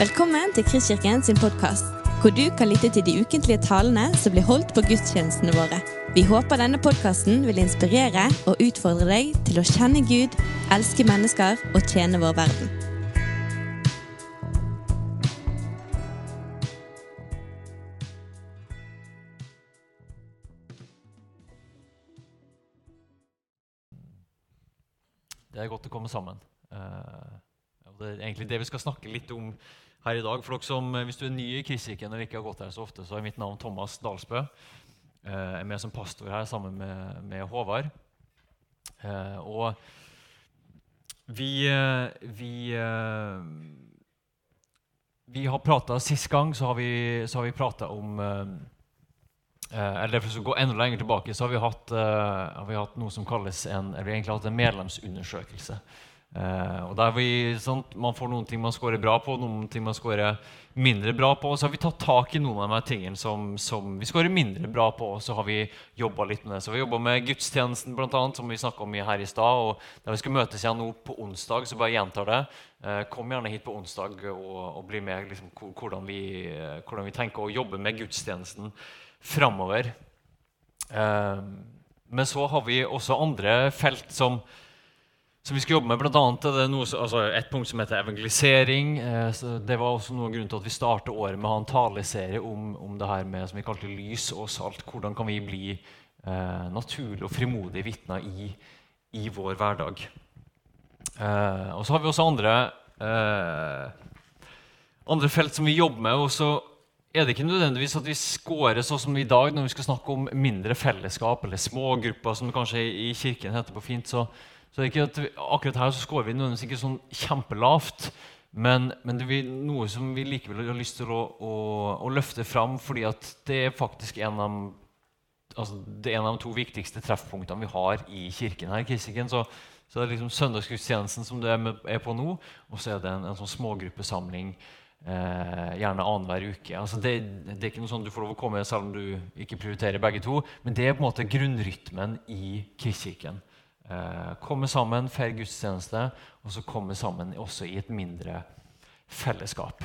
Velkommen til Kristkirken sin podkast, hvor du kan lytte til de ukentlige talene som blir holdt på gudstjenestene våre. Vi håper denne podkasten vil inspirere og utfordre deg til å kjenne Gud, elske mennesker og tjene vår verden. Det er godt å komme sammen. Eh, det er egentlig det vi skal snakke litt om her i dag. For dere som, Hvis du er ny i Kristkirken og ikke har gått her så ofte, så er mitt navn Thomas Dalsbø. Eh, jeg er med som pastor her sammen med, med Håvard. Eh, og vi, eh, vi eh, Vi har prata Sist gang så har vi, så har vi prata om eh, Eh, eller for å gå enda lenger tilbake, så har vi hatt, eh, har vi hatt noe som kalles en, eller egentlig hatt en medlemsundersøkelse. Eh, og der vi, sånn, Man får noen ting man scorer bra på, noen ting man scorer mindre bra på. Og så har vi tatt tak i noen av de tingene som, som vi scorer mindre bra på. Og så har vi jobba litt med det. Så vi jobba med gudstjenesten, blant annet, som vi snakka om her i stad. Og der vi skal møtes igjen nå på onsdag, så bare gjentar det. Eh, kom gjerne hit på onsdag og, og bli med liksom, hvordan, vi, eh, hvordan vi tenker å jobbe med gudstjenesten framover. Eh, men så har vi også andre felt som, som vi skal jobbe med. Blant annet er det noe, altså et punkt som heter evangelisering. Eh, det var også noe av grunnen til at vi startet året med å ha en taleserie om, om det her med som vi kalte lys og salt. Hvordan kan vi bli eh, naturlige og frimodige vitner i, i vår hverdag? Eh, og så har vi også andre, eh, andre felt som vi jobber med. og så er det ikke nødvendigvis at vi scorer sånn som i dag når vi skal snakke om mindre fellesskap eller smågrupper, som det kanskje i kirken heter på fint. Så, så er ikke at vi, akkurat her så scorer vi nødvendigvis ikke sånn kjempelavt. Men, men, det er noe som vi likevel har lyst til å, å, å løfte fram, fordi det er faktisk en av, altså det er en av de to viktigste treffpunktene vi har i kirken. her Kirken, så, så det er liksom søndagsgudstjenesten som med, er på nå, og så er det en, en sånn smågruppesamling Eh, gjerne annenhver uke. Altså det, det, er ikke noe sånn du får lov å komme selv om du ikke prioriterer begge to. Men det er på en måte grunnrytmen i Kristkirken. Eh, komme sammen, feire gudstjeneste, og så komme sammen også i et mindre fellesskap.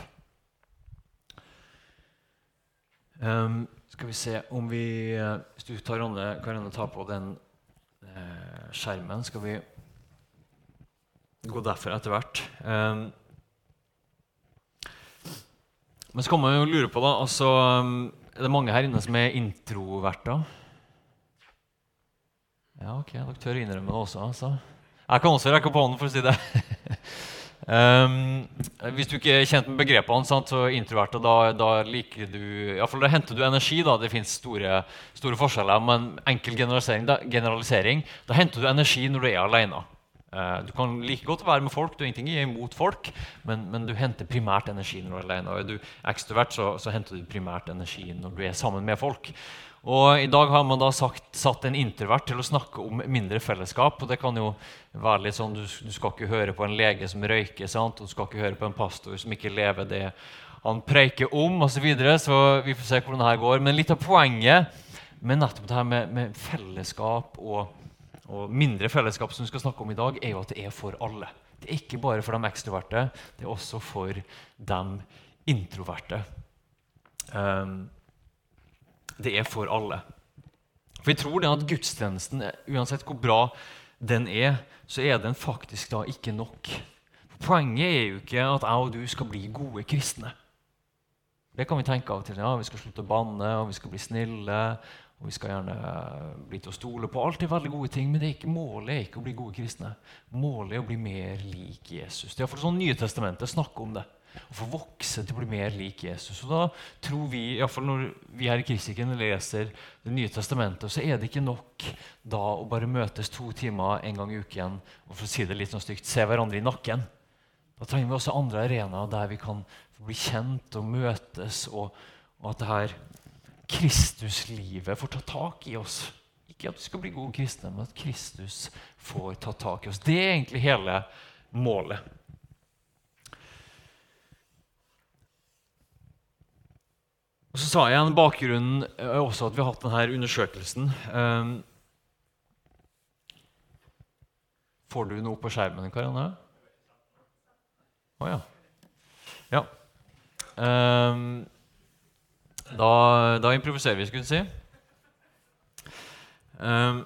Um, skal vi se om vi eh, Hvis du tar Ronne, kan Ronne ta på den eh, skjermen, skal vi gå derfor etter hvert. Um, men så kan man jo lure på, da altså, Er det mange her inne som er introverter? Ja, ok, dere tør innrømme det også. altså. Jeg kan også rekke opp hånden, for å si det. um, hvis du ikke er kjent med begrepene, sant, så introverter, da, da liker du Iallfall da henter du energi. da, Det fins store, store, forskjeller, men enkel generalisering da, generalisering, da henter du energi når du er alene. Uh, du kan like godt være med folk, du har ingenting imot folk, men, men, du henter primært energi når du er alene. Og er du ekstrovert, så, så, henter du primært energi når du er sammen med folk. Og I dag har man da sagt, satt en introvert til å snakke om mindre fellesskap. og det kan jo være litt sånn, Du, du skal ikke høre på en lege som røyker, sant? du skal ikke høre på en pastor som ikke lever det han preiker om, osv. Så, videre, så vi får se hvordan det her går. Men litt av poenget med nettopp det her med, med fellesskap og og mindre fellesskap som vi skal snakke om i dag, er jo at det er for alle. Det er ikke bare for de ekstroverte, det er også for de introverte. Um, det er for alle. For vi tror det at gudstjenesten, uansett hvor bra den er, så er den faktisk da ikke nok. Poenget er jo ikke at jeg og du skal bli gode kristne. Det kan vi tenke av og til. Ja, Vi skal slutte å banne, og vi skal bli snille, og vi skal gjerne bli til å stole på. Alt er veldig gode ting, men ikke, målet er ikke å bli gode kristne. Målet er å bli mer lik Jesus. Det er sånn Nye testamentet snakker om det. Å få vokse til å bli mer lik Jesus. Og da tror vi, i fall Når vi her i Kristikken leser Det nye testamentet, så er det ikke nok da å bare møtes to timer en gang i uken og for å si det litt sånn stygt, se hverandre i nakken. Da trenger vi også andre arenaer der vi kan bli kjent og møtes, og, og at det her Kristuslivet får ta tak i oss. Ikke at vi skal bli gode kristne, men at Kristus får ta tak i oss. Det er egentlig hele målet. Og Så sa jeg en bakgrunnen eh, også at vi har hatt denne undersøkelsen. Um, får du noe på skjermen, Karianne? Å oh, ja. ja. Ehm, da, da improviserer vi, skulle du si. Ehm,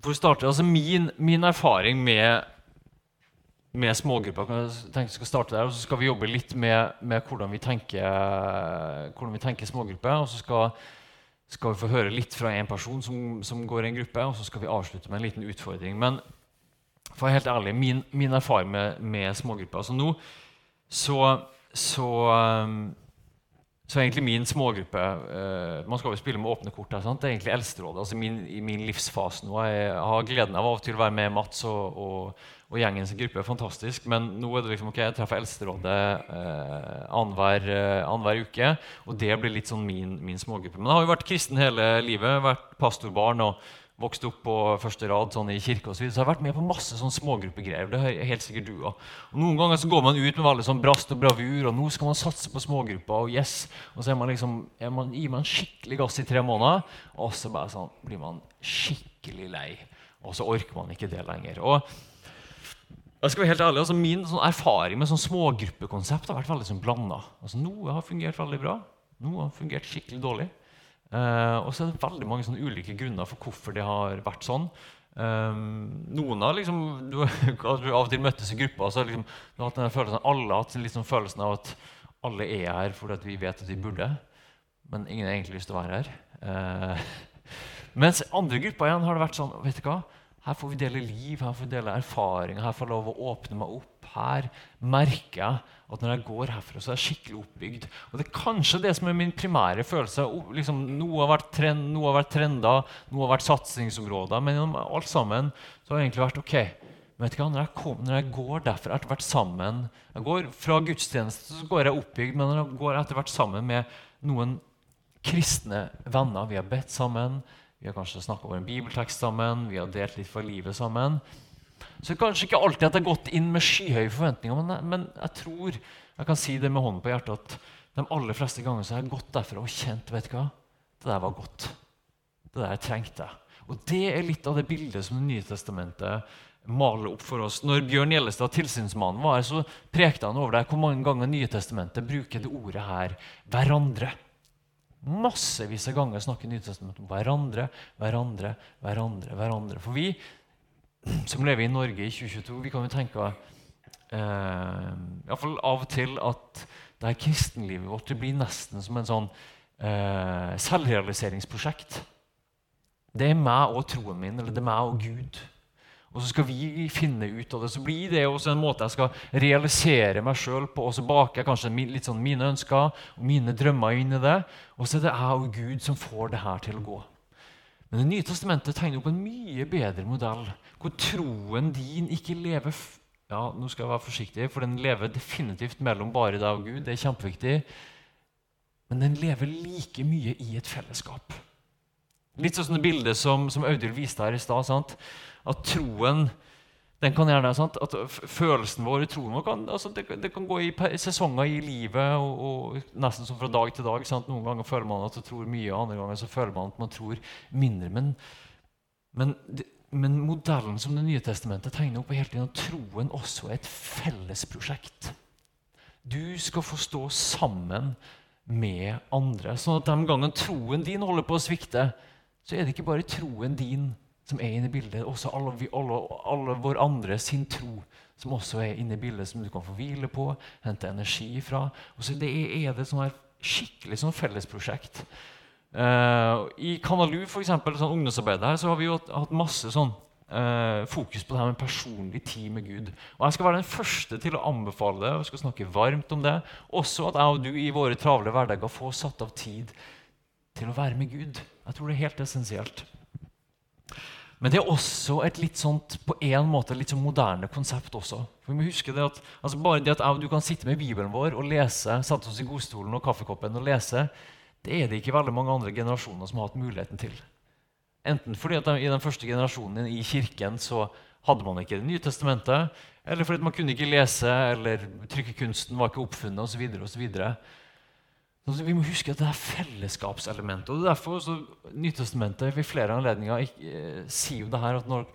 for å starte, altså min, min erfaring med, med smågrupper tenkte skal starte der, og Så skal vi jobbe litt med, med hvordan, vi tenker, vi tenker smågrupper. Og så skal, skal, vi få høre litt fra en person som, som, går i en gruppe, og så skal vi avslutte med en liten utfordring. Men for å være helt ærlig, min, min erfaring med, med smågrupper altså Nå så, så um, så egentlig min smågruppe uh, Man skal jo spille med åpne kort. Sant? Det er egentlig Eldsterådet. Altså min, I min livsfase nå. Jeg har gleden av av og til å være med Mats og, og, og gjengens gruppe. er fantastisk, Men nå er det liksom, ok, jeg treffer Eldsterådet eh, annenhver, eh, uke. Og det blir litt sånn min, min smågruppe. Men jeg har jo vært kristen hele livet. Vært pastorbarn. og vokst opp på første rad sånn i kirke og så, videre, så jeg har vært med på masse sånn smågruppegreier. det er helt sikkert du også. Og Noen ganger så går man ut med veldig sånn brast og bravur, og nå skal man satse på smågrupper. Og yes, og så er man liksom, er man, gir man skikkelig gass i tre måneder, og så bare sånn, blir man skikkelig lei. Og så orker man ikke det lenger. Og jeg skal være helt ærlig, altså Min sånn erfaring med sånn smågruppekonsept har vært veldig sånn blanda. Altså, noe har fungert veldig bra, noe har fungert skikkelig dårlig. Eh, og så er det veldig mange sånn ulike grunner for hvorfor det har vært sånn. Um, noen har liksom, du, av og til møttes i grupper, så liksom, du har hatt denne følelsen, alle har hatt liksom følelsen av at alle er her fordi vi vet at vi burde, men ingen har egentlig lyst til å være her. Uh, mens andre grupper igjen har det vært sånn vet du hva, Her får vi dele liv, her får vi dele erfaringer, her får jeg lov å åpne meg opp. Her merker jeg at når jeg går herfra, så er jeg skikkelig oppbygd. Og det er kanskje det som er min primære følelse. Liksom, noe, har vært trend, noe har vært trender, noe har vært satsingsområder. Men gjennom alt sammen så har det egentlig vært ok. Ikke hva, når jeg, kom, når jeg går derfra, etter hvert sammen Jeg går fra gudstjeneste så går jeg oppbygd, men når jeg går etter hvert sammen med noen kristne venner Vi har bedt sammen, vi har kanskje snakka over en bibeltekst sammen, vi har delt litt fra livet sammen. Så kanskje ikke alltid at jeg har gått inn med skyhøye forventninger, men, men, jeg tror jeg kan si det med hånden på hjertet at de aller fleste ganger så har jeg gått derfra og kjent vet du hva, det der var godt. Det der jeg trengte. Og Det er litt av det bildet som Det nye testamentet maler opp for oss. Når Bjørn Gjellestad, tilsynsmannen, var her, så prekte han over det hvor mange ganger Nye testamentet bruker det ordet her 'hverandre'. Massevis av ganger snakker Nytestamentet om hverandre, hverandre, hverandre. hverandre. For vi som lever i Norge i 2022, vi kan jo tenke eh, fall av og til at det her kristenlivet vårt det blir nesten som en sånn eh, selvrealiseringsprosjekt. Det er meg og troen min, eller det er meg og Gud. Og så skal vi finne ut av det. Så blir det også en måte jeg skal realisere meg sjøl på. Og så baker jeg kanskje litt sånn mine ønsker og mine drømmer inn i det. Og så er det jeg og Gud som får det her til å gå. Men Det nye testamentet tegner opp en mye bedre modell, hvor troen din ikke lever ja, nå skal jeg være forsiktig, for Den lever definitivt mellom bare deg og Gud. det er kjempeviktig, Men den lever like mye i et fellesskap. Litt sånn det bildet som, som Audhild viste her i stad. At troen den kan gjerne, sant? At Følelsen vår, i troen vår, kan, altså det, det, kan gå i sesonger i livet. Og, og, Nesten som fra dag til dag. Sant? Noen ganger føler man at man tror mye, andre ganger så føler man at man tror mindre. Men, men, men modellen som Det nye testamentet tegner opp, er hele tiden at troen også er et fellesprosjekt. Du skal få stå sammen med andre. sånn at de gangene troen din holder på å svikte, så er det ikke bare troen din som er inne i bildet. Også alle, alle, alle vår andre sin tro som også er inne i bildet, som du kan få hvile på, hente energi fra. Og så det er, det sånn her skikkelig sånn fellesprosjekt. Uh, I Kanalu, eksempel, sånn ungdomsarbeid her, så har vi jo hatt masse sånn uh, fokus på det her med personlig tid med Gud. Og Jeg skal være den første til å anbefale det og skal snakke varmt om det. Også at jeg og du i våre travle hverdager får satt av tid til å være med Gud. Jeg tror det er helt essensielt. Men det er også et litt sånt, på en måte litt sånn moderne konsept. også. For vi må huske det at, altså Bare det at du kan sitte med Bibelen vår og lese, sette oss i godstolen og kaffekoppen og lese, det er det ikke veldig mange andre generasjoner som har hatt muligheten til. Enten fordi at i den første generasjonen i kirken så hadde man ikke Det nye testamentet, eller fordi man kunne ikke lese, eller trykkekunsten var ikke oppfunnet osv. Så vi må huske at det er fellesskapselementet. og Derfor så Nytestamentet ved flere anledninger eh, sier jo det her at når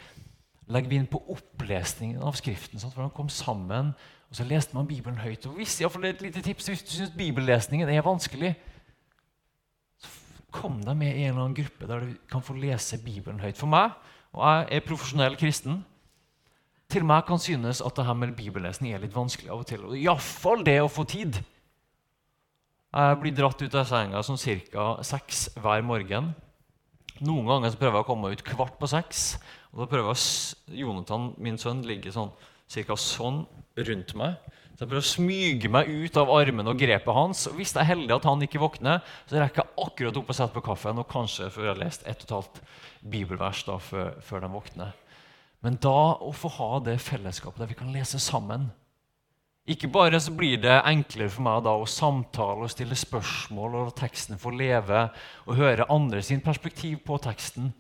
legger vi inn på opplesningen av Skriften. Sant? For han kom sammen, og så leste man Bibelen høyt. Og hvis, et lite tips, hvis du syns bibellesningen er vanskelig, så kom deg med i en eller annen gruppe der du kan få lese Bibelen høyt. For meg, og jeg er profesjonell kristen, til meg kan synes at det her med bibellesning er litt vanskelig av og til. Og iallfall det å få tid. Jeg blir dratt ut av senga sånn ca. seks hver morgen. Noen ganger så prøver jeg å komme meg ut kvart på seks. Og da prøver jeg Jonathan, min sønn, ligger sånn ca. sånn rundt meg. Så jeg prøver å smyge meg ut av armen og grepet hans. Og hvis jeg er heldig at han ikke våkner, så rekker jeg akkurat opp og setter på kaffen. Og kanskje før jeg har lest ett og et halvt bibelvers da, før, før de våkner. Men da å få ha det fellesskapet der vi kan lese sammen Ikke bare så blir det enklere for meg da å samtale og stille spørsmål, og teksten får leve, og høre andre sin perspektiv på teksten,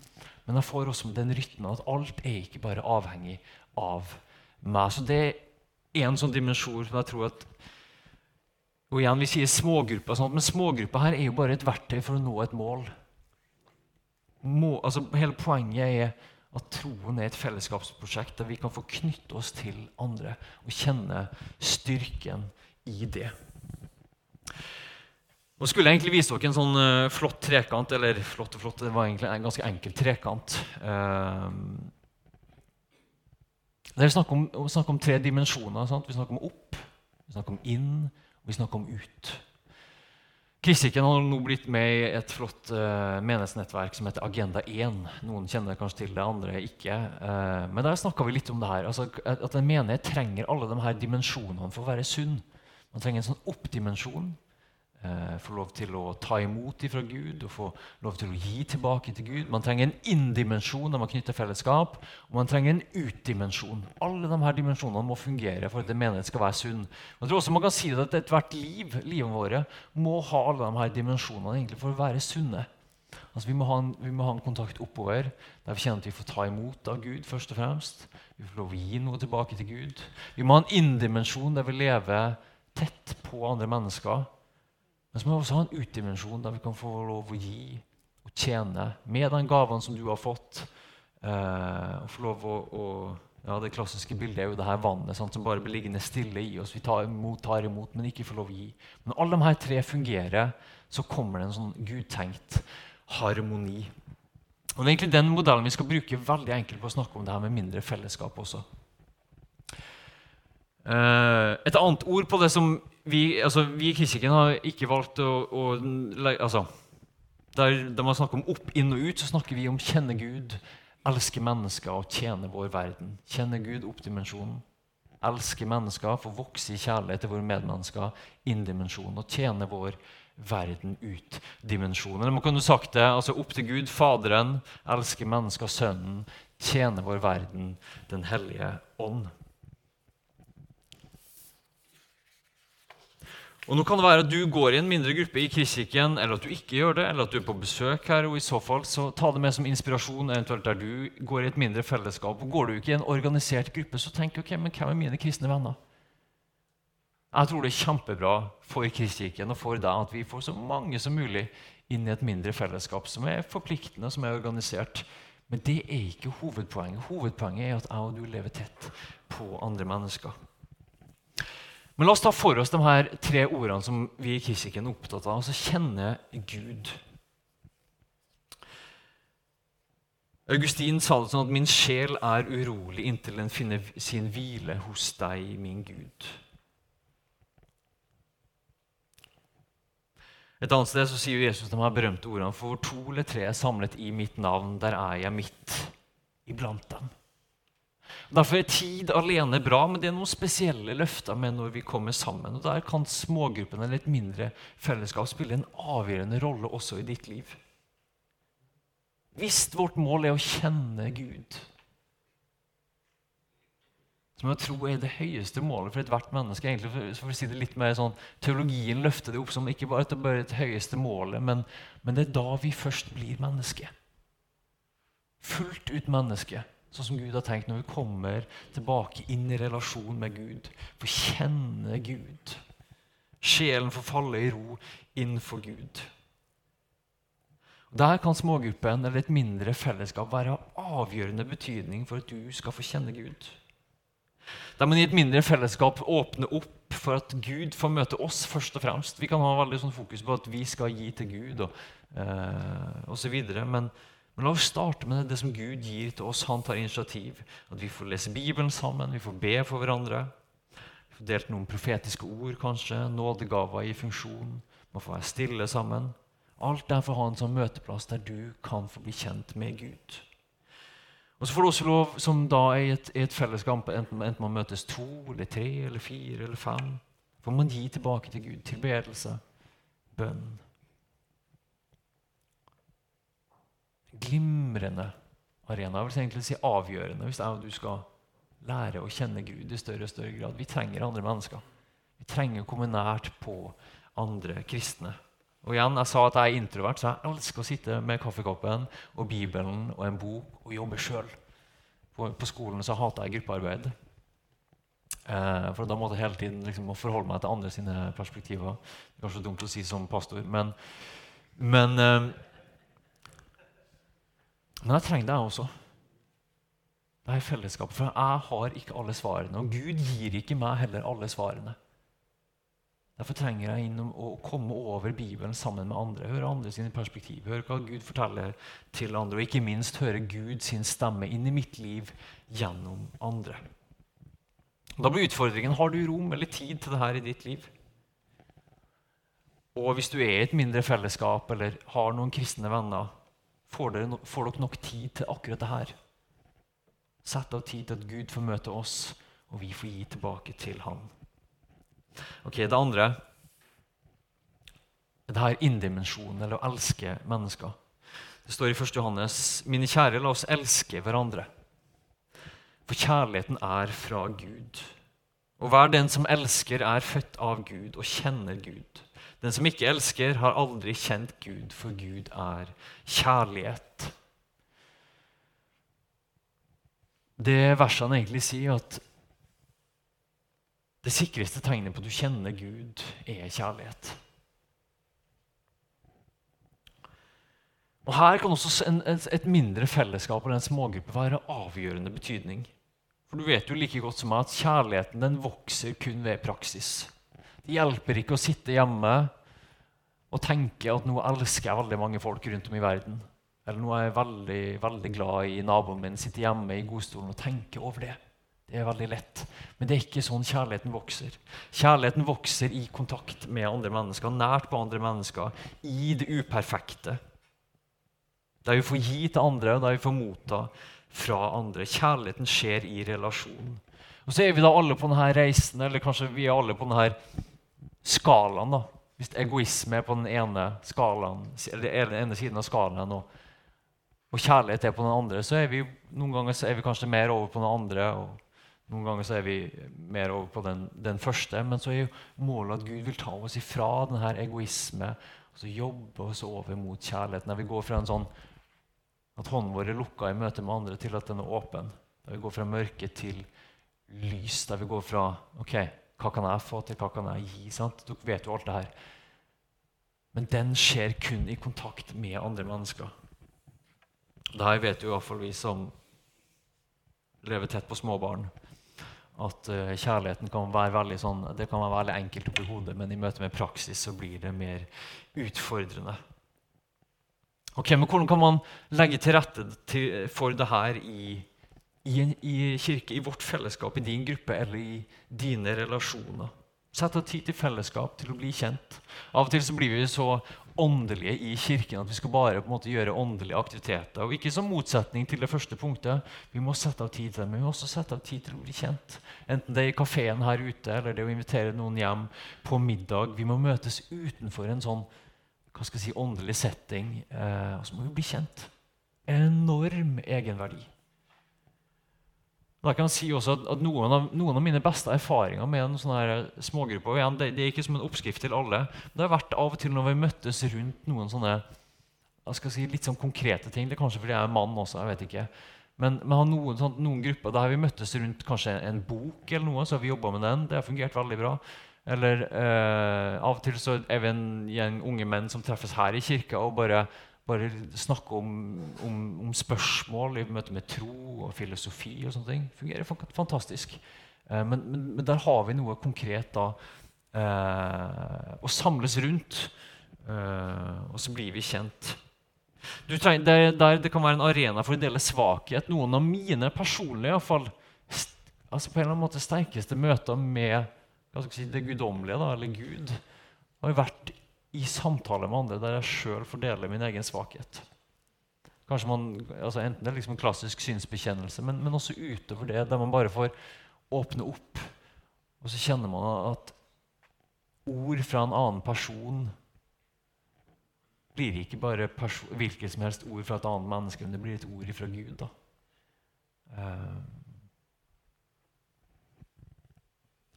men jeg får også den rytmen at alt er ikke bare avhengig av meg. Så det er en sånn dimensjon som jeg tror at og igjen, Vi sier smågrupper, men smågrupper her er jo bare et verktøy for å nå et mål. Må, altså, hele poenget er at troen er et fellesskapsprosjekt der vi kan få knytte oss til andre og kjenne styrken i det. Nå skulle jeg egentlig vise dere en sånn uh, flott trekant. Eller flott og flott, det var egentlig en ganske enkel trekant. Uh, det er snakk om, snakk om tre dimensjoner. Sant? Vi snakker om opp, vi snakker om inn, og vi snakker om ut. Kristikken har nå blitt med i et flott uh, menighetsnettverk som heter Agenda 1. Noen kjenner kanskje til det, andre ikke. Uh, men der snakka vi litt om det her. Altså, at en menighet trenger alle de her dimensjonene for å være sunn. Man trenger en sånn oppdimensjon eh, få lov til å ta imot fra Gud og få lov til å gi tilbake til Gud. Man trenger en inndimensjon når man knytter fellesskap, og man trenger en ut-dimensjon. Alle de her dimensjonene må fungere for at en menighet skal være sunn. Jeg tror også man kan si at Ethvert liv livet våre, må ha alle de her dimensjonene for å være sunne. Altså, vi, må en, vi, må ha en, kontakt oppover der vi kjenner at vi får ta imot av Gud. først og fremst. Vi får lov å gi noe tilbake til Gud. Vi må ha en inn-dimensjon der vi lever tett på andre mennesker. Men så må vi også ha en utdimensjon der vi kan få lov å gi og tjene med den gaven som du har fått. Eh, og få lov å, å, ja, Det klassiske bildet er jo det her vannet sant, som bare blir liggende stille i oss. Vi tar imot, tar imot, men ikke får lov å gi. Men alle de her tre fungerer, så kommer det en sånn gudtenkt harmoni. Og Det er egentlig den modellen vi skal bruke veldig enkelt på å snakke om det her med mindre fellesskap også. Uh, et annet ord på det som vi, altså, vi i Kristikken har ikke valgt å, å altså, Der der, man snakker om opp, inn og ut, så snakker vi om kjenne Gud, elske mennesker og tjene vår verden. Kjenne Gud, opp-dimensjonen. Elske mennesker, få vokse i kjærlighet til våre medmennesker, inn-dimensjonen. Og tjene vår verden ut-dimensjonen. Man kunne sagt det altså opp til Gud, Faderen, elske mennesker, Sønnen, tjene vår verden, Den hellige ånd. Og nå kan det være at Du går i en mindre gruppe i Kristkirken, eller at du ikke gjør det, eller at du er på besøk her. og i så fall så Ta det med som inspirasjon, eventuelt der du går i et mindre fellesskap. og Går du ikke i en organisert gruppe, så tenk ok, men hvem er mine kristne venner? Jeg tror det er kjempebra for Kristkirken og for deg at vi får så mange som mulig inn i et mindre fellesskap som er forpliktende, som er organisert. Men det er ikke hovedpoenget. Hovedpoenget er at jeg og du lever tett på andre mennesker. Men la oss ta for oss de her tre ordene som vi i Kristikken er opptatt av. Altså kjenne Gud. Augustin sa det sånn at 'min sjel er urolig inntil den finner sin hvile hos deg, min Gud'. Et annet sted så sier Jesus de her berømte ordene For to eller tre er samlet i mitt navn, der er jeg midt iblant dem. Derfor er tid alene bra, men det er noen spesielle løfter med når vi kommer sammen. Og Der kan smågruppene eller et mindre fellesskap spille en avgjørende rolle også i ditt liv. Hvis vårt mål er å kjenne Gud, som jeg tror er det høyeste målet for ethvert menneske egentlig, for, å si det litt mer sånn, Teologien løfter det opp som ikke bare det bare det høyeste målet, men, men det er da vi først blir menneske. Fullt ut menneske sånn som Gud har tenkt når vi kommer tilbake inn i relasjon med Gud. Få kjenne Gud. Sjelen får falle i ro innenfor Gud. Der kan smågruppen eller et mindre fellesskap være av avgjørende betydning for at du skal få kjenne Gud. Der man i et mindre fellesskap åpner opp for at Gud får møte oss først og fremst. Vi kan ha veldig sånn fokus på at vi skal gi til Gud og eh, osv. Men, men la oss starte med det som Gud gir til oss. Han tar initiativ. At vi får lese Bibelen sammen, vi får be for hverandre. Vi får delt noen profetiske ord, kanskje. Nådegaver i funksjon. Man får være stille sammen. Alt der for å ha en sånn møteplass der du kan få bli kjent med Gud. Og så får du også lov, som da er et, et fellesskap, enten, enten, man møtes to, eller tre, eller fire eller fem, får man gi tilbake til Gud tilbedelse, bønn. Glimrende arena. Jeg vil egentlig si avgjørende hvis jeg og du skal lære å kjenne Gud i større og større grad. Vi trenger andre mennesker. Vi trenger å komme nært på andre kristne. Og igjen, Jeg sa at jeg er introvert, så jeg elsker å sitte med kaffekoppen og Bibelen og en bok og jobbe sjøl. På, på, skolen så hater jeg gruppearbeid. Eh, for da måtte jeg hele tiden liksom, forholde meg til andre sine perspektiver. Det er kanskje dumt å si som pastor, men, men, eh, men jeg trenger deg også. Det er fellesskapet. For jeg har ikke alle svarene. Og Gud gir ikke meg heller alle svarene. Derfor trenger jeg inn å komme over Bibelen sammen med andre. Høre andre sine perspektiv, høre hva Gud forteller til andre, og ikke minst høre Gud sin stemme inn i mitt liv gjennom andre. Da blir utfordringen har du rom eller tid til dette i ditt liv. Og hvis du er i et mindre fellesskap eller har noen kristne venner, får dere, får dere nok tid til akkurat det her. Sett av tid til at Gud får møte oss, og vi får gi tilbake til Han. Ok, Det andre det her indimensjonen, eller å elske mennesker. Det står i 1. Johannes.: Mine kjære, la oss elske hverandre. For kjærligheten er fra Gud. Og hver den som elsker, er født av Gud og kjenner Gud. Den som ikke elsker, har aldri kjent Gud, for Gud er kjærlighet. Det versene egentlig sier, at det sikreste tegnet på at du kjenner Gud, er kjærlighet. Og Her kan også et mindre fellesskap eller en smågruppe være avgjørende betydning. For Du vet jo like godt som meg at kjærligheten den vokser kun ved praksis. Det hjelper ikke å sitte hjemme og tenke at nå elsker jeg veldig mange folk rundt om i verden. Eller nå er jeg veldig, veldig glad i naboen min, sitte hjemme i godstolen og tenke over det. Det er veldig lett. Men det er ikke sånn kjærligheten vokser. Kjærligheten vokser i kontakt med andre mennesker, nært på andre mennesker, i det uperfekte. Der vi får gi til andre, og der vi får motta fra andre. Kjærligheten skjer i relasjon. Og så er vi da alle på denne reisen, eller kanskje vi er alle på denne skalaen. da. Hvis egoisme er på den ene, skalaen, eller den ene siden av skalaen, og, og kjærlighet er på den andre, så er vi noen ganger er vi kanskje mer over på den andre. og noen ganger så er vi mer over på den, den, første, men så er jo målet at Gud vil ta oss ifra denne egoisme og så jobbe oss over mot kjærligheten. Der vi går fra en sånn at hånden vår er lukka i møte med andre, til at den er åpen. Der vi går fra mørke til lys. Der vi går fra ok, hva kan jeg få til, hva kan jeg gi? sant? Dere vet jo alt det her. Men den skjer kun i kontakt med andre mennesker. Det vet jo iallfall vi som lever tett på småbarn at uh, kjærligheten kan være veldig sånn, det kan være veldig enkelt oppi hodet, men i møte med praksis så blir det mer utfordrende. Ok, men Hvordan kan man legge til rette for det her i, i, en, i kirke, i vårt fellesskap, i din gruppe eller i dine relasjoner? Sett av tid til fellesskap, til å bli kjent. Av og til så blir vi så åndelige i kirken, at vi skal bare på en måte gjøre åndelige aktiviteter. Og Ikke som motsetning til det første punktet. Vi må sette av tid til det, men vi må også sette av tid til å bli kjent. Enten det er i kafeen her ute eller det å invitere noen hjem på middag. Vi må møtes utenfor en sånn hva skal jeg si, åndelig setting, eh, og så må vi bli kjent. Enorm egenverdi. Da kan si også at, at noen, av, noen, av, mine beste erfaringer med en sånn smågruppe og igjen, det, det, er ikke som en oppskrift til alle. Det har vært av og til når vi møttes rundt noen sånne jeg skal si, litt sånn konkrete ting. Det er kanskje fordi jeg er mann også. jeg vet ikke. Men vi har noen, sånn, noen grupper der vi møttes rundt kanskje en, bok, eller noe, så har vi med den. Det har fungert veldig bra. Eller eh, Av og til så er vi en gjeng unge menn som treffes her i kirka og bare bare snakke om, om, om, spørsmål i møte med tro og filosofi og sånne ting. fungerer fantastisk. Eh, men, men, men, der har vi noe konkret da, eh, å samles rundt. Eh, og så blir vi kjent. Trenger, der, der, det kan være en arena for å dele svakhet. Noen av mine personlige i fall, altså på en eller annen måte sterkeste møter med si, det guddommelige, da, eller Gud, har vært i samtale med andre der jeg sjøl fordeler min egen svakhet. Kanskje man, altså Enten det er liksom en klassisk synsbekjennelse, men, men, også utover det, der man bare får åpne opp. Og så kjenner man at ord fra en annen person blir ikke bare hvilket som helst ord fra et annet menneske, men det blir et ord fra Gud. da. Uh,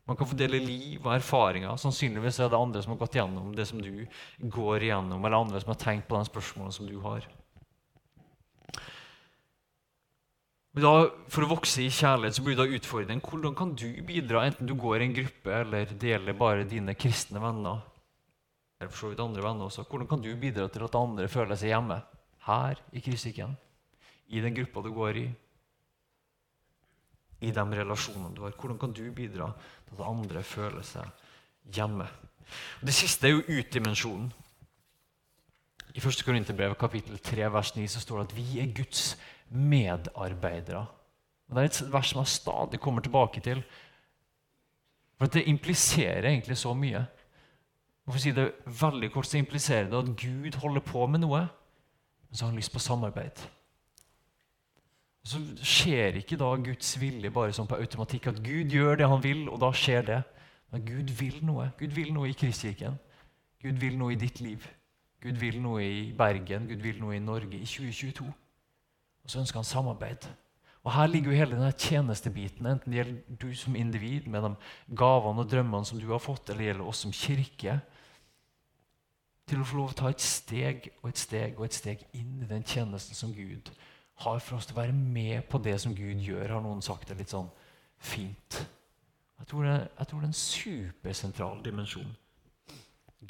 Man kan få dele liv og erfaringer. Sannsynligvis er det andre som har gått gjennom det som du går igjennom, eller andre som har tenkt på de spørsmålene som du har. Men da, For å vokse i kjærlighet så blir det utfordringen hvordan kan du bidra, enten du går i en gruppe eller deler bare dine kristne venner. eller for så vidt andre venner også, Hvordan kan du bidra til at andre føler seg hjemme her i Kristikken? I den gruppa du går i? i de relasjonene du har? Hvordan kan du bidra at andre føler seg hjemme? Og Det siste er jo utdimensjonen. I 1. Korinterbrev kapittel 3 vers 9 så står det at vi er Guds medarbeidere. Og Det er et vers som jeg stadig kommer tilbake til. For Det impliserer egentlig så mye. Og for å si det veldig kort, så impliserer det at Gud holder på med noe, men så har han lyst på samarbeid. Så skjer ikke da Guds vilje bare sånn på automatikk. At Gud gjør det han vil, og da skjer det. Men Gud vil noe. Gud vil noe i Kristkirken. Gud vil noe i ditt liv. Gud vil noe i Bergen, Gud vil noe i Norge i 2022. Og så ønsker han samarbeid. Og Her ligger jo hele denne tjenestebiten, enten det gjelder du som individ med de gavene og drømmene som du har fått, eller det gjelder oss som kirke. Til å få lov å ta et steg og et steg og et steg inn i den tjenesten som Gud har har for oss til å være med på det som Gud gjør, har noen sagt det litt sånn fint. Jeg tror det, jeg tror det er en supersentral dimensjon.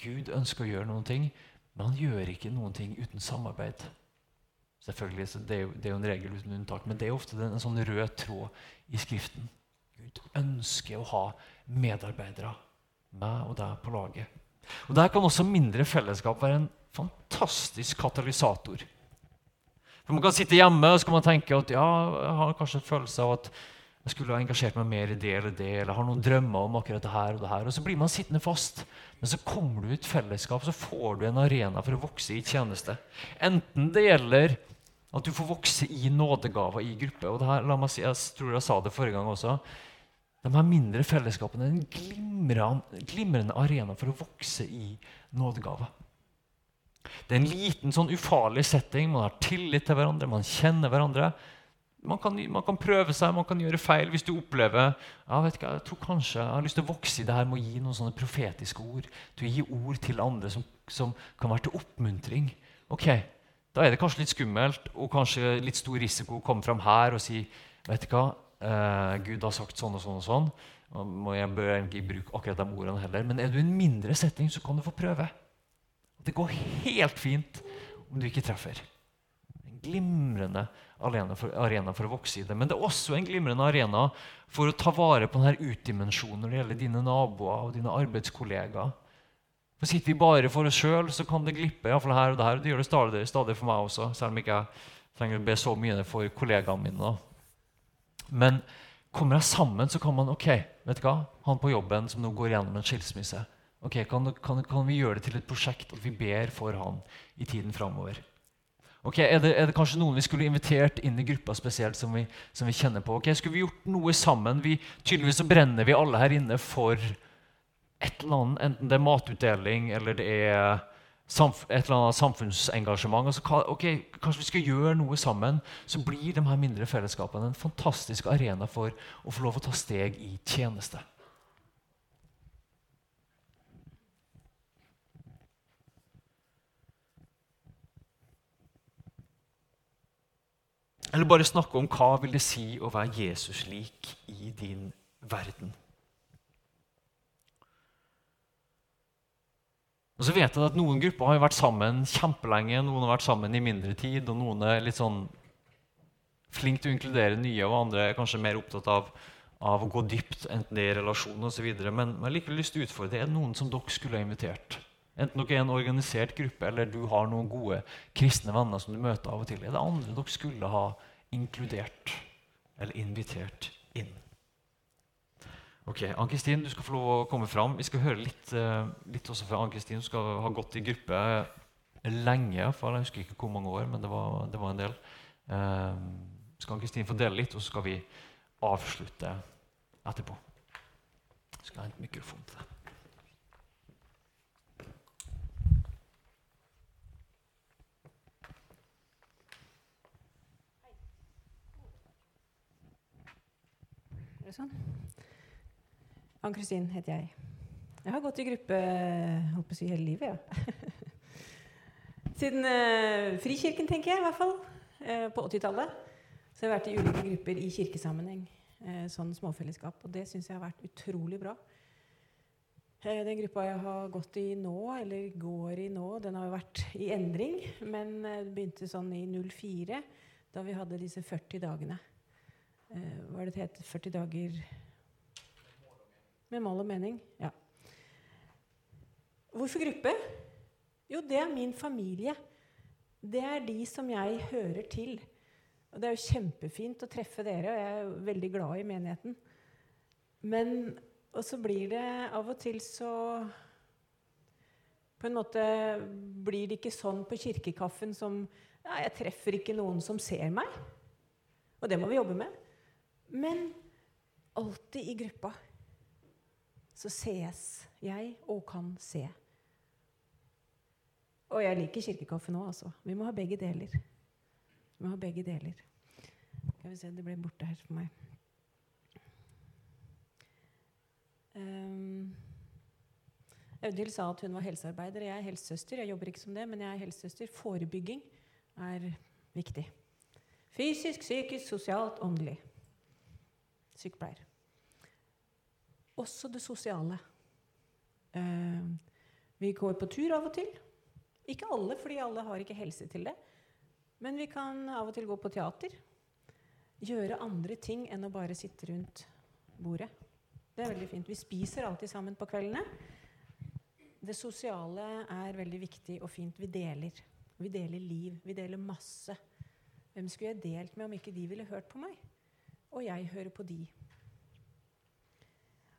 Gud ønsker å gjøre noen ting, men han gjør ikke noen ting uten samarbeid. Selvfølgelig, det er, jo, det er jo en regel uten unntak, men det er ofte en sånn rød tråd i Skriften. Gud ønsker å ha medarbeidere, meg og deg, på laget. Og Der kan også mindre fellesskap være en fantastisk katalysator. For Man kan sitte hjemme og så kan man tenke at ja, jeg har kanskje en følelse av at jeg skulle ha engasjert meg mer i det eller det, eller har noen drømmer om akkurat det her og det her. Og så blir man sittende fast. Men så kommer du i fellesskap, så får du en arena for å vokse i tjeneste. Enten det gjelder at du får vokse i nådegaver i gruppe. og det her, la meg si, Jeg tror jeg sa det forrige gang også. De her mindre fellesskapene er en glimrende arena for å vokse i nådegaver. Det er en liten, sånn ufarlig setting. Man har tillit til hverandre, man kjenner hverandre. Man kan, man kan, prøve seg, man kan gjøre feil hvis du opplever ja, vet ikke, jeg tror kanskje jeg har lyst til å vokse i det her med å gi noen sånne profetiske ord. Til å gi ord til andre som, som kan være til oppmuntring. Ok, Da er det kanskje litt skummelt og kanskje litt stor risiko å komme fram her og si vet du hva, eh, Gud har sagt sånn og sånn og sånn. Og jeg bør ikke bruke akkurat de ordene heller. Men er du i en mindre setting, så kan du få prøve. Det går helt fint om du ikke treffer. En glimrende arena for, arena for, å vokse i det. Men det er også en glimrende arena for å ta vare på denne utdimensjonen når det gjelder dine naboer og dine arbeidskollegaer. For Sitter vi bare for oss sjøl, så kan det glippe. Iallfall her og der, og Det gjør det stadig, stadig, for meg også, selv om ikke jeg trenger å be så mye for kollegaene mine. Men kommer jeg sammen, så kan man ok, vet du hva, han på jobben som nå går gjennom en skilsmisse Ok, kan, kan, kan, vi gjøre det til et prosjekt at vi ber for han i tiden framover? Okay, er, det, er, det, kanskje noen vi skulle invitert inn i gruppa spesielt som vi, som vi kjenner på? Ok, Skulle vi gjort noe sammen? Vi, tydeligvis så brenner vi alle her inne for et eller annet, enten det er matutdeling eller det er et eller annet samfunnsengasjement. Altså, ok, Kanskje vi skal gjøre noe sammen, så blir de her mindre fellesskapene en fantastisk arena for å få lov å ta steg i tjeneste. Eller bare snakke om hva vil det si å være Jesus-lik i din verden. Og så vet jeg at Noen grupper har vært sammen kjempelenge, noen har vært sammen i mindre tid, og noen er litt sånn flink til å inkludere nye, og andre er kanskje mer opptatt av, av å gå dypt, enten det er relasjon osv. Men jeg har likevel lyst til å utfordre det er noen som dere skulle ha invitert. Enten dere er en organisert gruppe, eller du har noen gode kristne venner som du møter av og til. Er det andre dere skulle ha inkludert eller invitert inn? Ok, Ann-Kristin, du skal få lov å komme fram. Vi skal høre litt, uh, litt også fra Ann-Kristin. Hun skal ha gått i gruppe lenge. For jeg husker ikke hvor mange år, men det var, det var en del. Um, skal Ann-Kristin få dele litt, og så skal vi avslutte etterpå. Jeg skal hente mikrofon til deg. Sånn. Ann-Kristin heter jeg. Jeg har gått i gruppe holdt på å hele livet, ja. Siden eh, Frikirken, tenker jeg, i hvert fall. Eh, på 80-tallet. Så jeg har vært i ulike grupper i kirkesammenheng. Eh, sånn småfellesskap. Og det syns jeg har vært utrolig bra. Den gruppa jeg har gått i nå, eller går i nå, den har vært i endring. Men det begynte sånn i 04, da vi hadde disse 40 dagene. Hva er det det heter? 40 dager med mål og mening. Ja. Hvorfor gruppe? Jo, det er min familie. Det er de som jeg hører til. Og det er jo kjempefint å treffe dere, og jeg er veldig glad i menigheten. Men Og så blir det av og til så På en måte blir det ikke sånn på kirkekaffen som ja, Jeg treffer ikke noen som ser meg. Og det må vi jobbe med. Men alltid i gruppa så ses jeg og kan se. Og jeg liker kirkekaffe nå, altså. Vi må ha begge deler. Vi må ha begge deler. Skal vi se, det ble borte her for meg. Um, sa at hun var helsearbeider. Jeg er helsesøster. Jeg jobber ikke som det, men jeg er helsesøster. Forebygging er viktig. Fysisk, psykisk, sosialt, åndelig. Sykepleier. Også det sosiale. Uh, vi går på tur av og til. Ikke alle, fordi alle har ikke helse til det. Men vi kan av og til gå på teater. Gjøre andre ting enn å bare sitte rundt bordet. Det er veldig fint. Vi spiser alltid sammen på kveldene. Det sosiale er veldig viktig og fint. Vi deler. Vi deler liv. Vi deler masse. Hvem skulle jeg delt med om ikke de ville hørt på meg? Og jeg hører på de.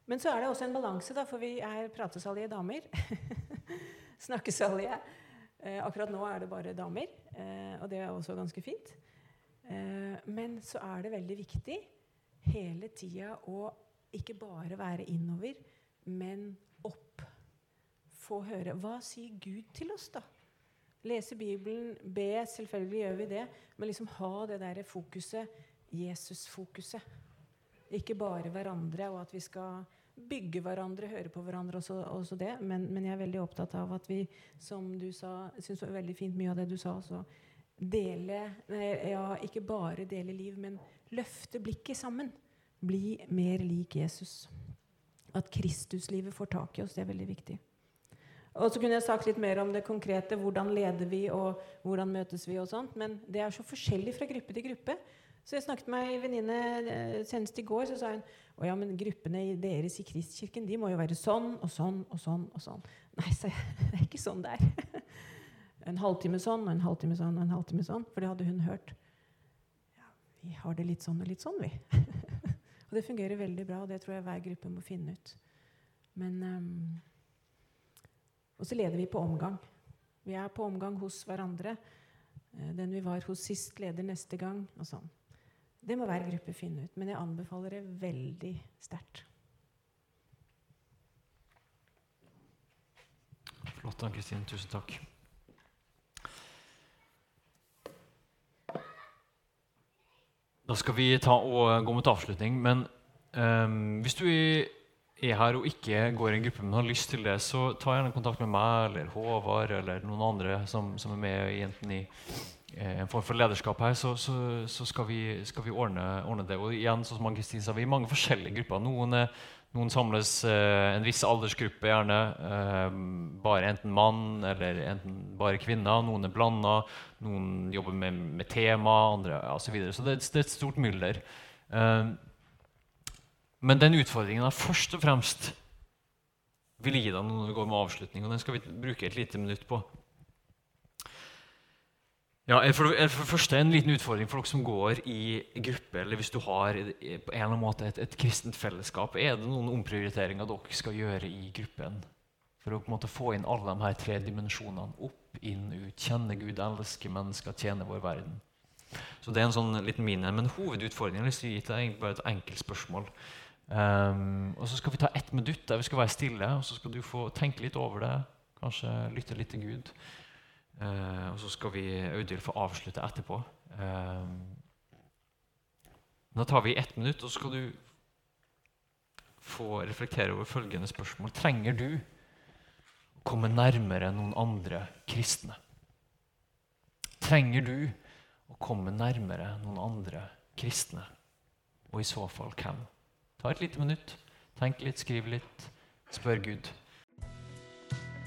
Men så er det også en balanse, da, for vi er pratesalige damer. Snakkesalige. Eh, akkurat nå er det bare damer, eh, og det er også ganske fint. Eh, men så er det veldig viktig hele tida å ikke bare være innover, men opp. Få høre. Hva sier Gud til oss, da? Lese Bibelen, be, selvfølgelig gjør vi det, men liksom ha det der fokuset, Jesus-fokuset. Ikke bare hverandre, og at vi skal bygge hverandre, høre på hverandre, også, også det. Men, men, jeg er veldig opptatt av at vi, som du sa syns var veldig fint mye av det du sa også. Dele Ja, ikke bare dele liv, men løfte blikket sammen. Bli mer lik Jesus. At Kristuslivet får tak i oss, det er veldig viktig. Og så kunne jeg sagt litt mer om det konkrete. Hvordan leder vi, og hvordan møtes vi? og sånt, Men det er så forskjellig fra gruppe til gruppe. Så jeg snakket med ei venninne eh, senest i går. Så sa hun å ja, men gruppene deres i Kristkirken de må jo være sånn og sånn og sånn. og sånn. Nei, jeg. Det er ikke sånn det er. En halvtime sånn og en halvtime sånn og en halvtime sånn. For det hadde hun hørt. Ja, vi har det litt sånn og litt sånn, vi. og det fungerer veldig bra, og det tror jeg hver gruppe må finne ut. Men um, Og så leder vi på omgang. Vi er på omgang hos hverandre. Eh, den vi var hos sist, leder neste gang, og sånn. Det må hver gruppe finne ut, men jeg anbefaler det veldig sterkt. Flott, Ann-Kristin. Tusen takk. Da skal vi ta og gå mot avslutning. Men um, hvis du er her og ikke går i en gruppe, men har lyst til det, så ta gjerne kontakt med meg eller Håvard eller noen andre som, som er med enten i en form for lederskap her, så, så, så skal vi, skal vi ordne, ordne, det. Og igjen, som som Kristin sa, vi er mange forskjellige grupper. Noen, noen samles eh, en viss aldersgruppe, gjerne. Eh, bare enten mann eller enten bare kvinner. Noen er blanda. Noen jobber med, med tema, andre osv. Så, videre. så det, det, er et stort mylder. Eh, men den utfordringen jeg først og fremst vil gi deg når vi går med avslutning, og den skal vi bruke et lite minutt på. Ja, for, for det første En liten utfordring for dere som går i gruppe, eller hvis du har på en eller annen måte et, et kristent fellesskap. Er det noen omprioriteringer dere skal gjøre i gruppen for å på en måte få inn alle de her tre dimensjonene? Opp, inn, ut. Kjenne Gud, elske mennesker, tjene vår verden. Så det er en sånn liten mine. Men hovedutfordringen jeg vil gi til deg, bare et enkelt spørsmål. Um, og så skal vi ta ett minutt der vi skal være stille, og så skal du få tenke litt over det. Kanskje lytte litt til Gud. Uh, og så skal vi Audhild få avslutte etterpå. Um, da tar vi ett minutt, og så skal du få reflektere over følgende spørsmål. Trenger du å komme nærmere noen andre kristne? Trenger du å komme nærmere noen andre kristne? Og i så fall hvem? Ta et lite minutt. Tenk litt, skriv litt. Spør Gud.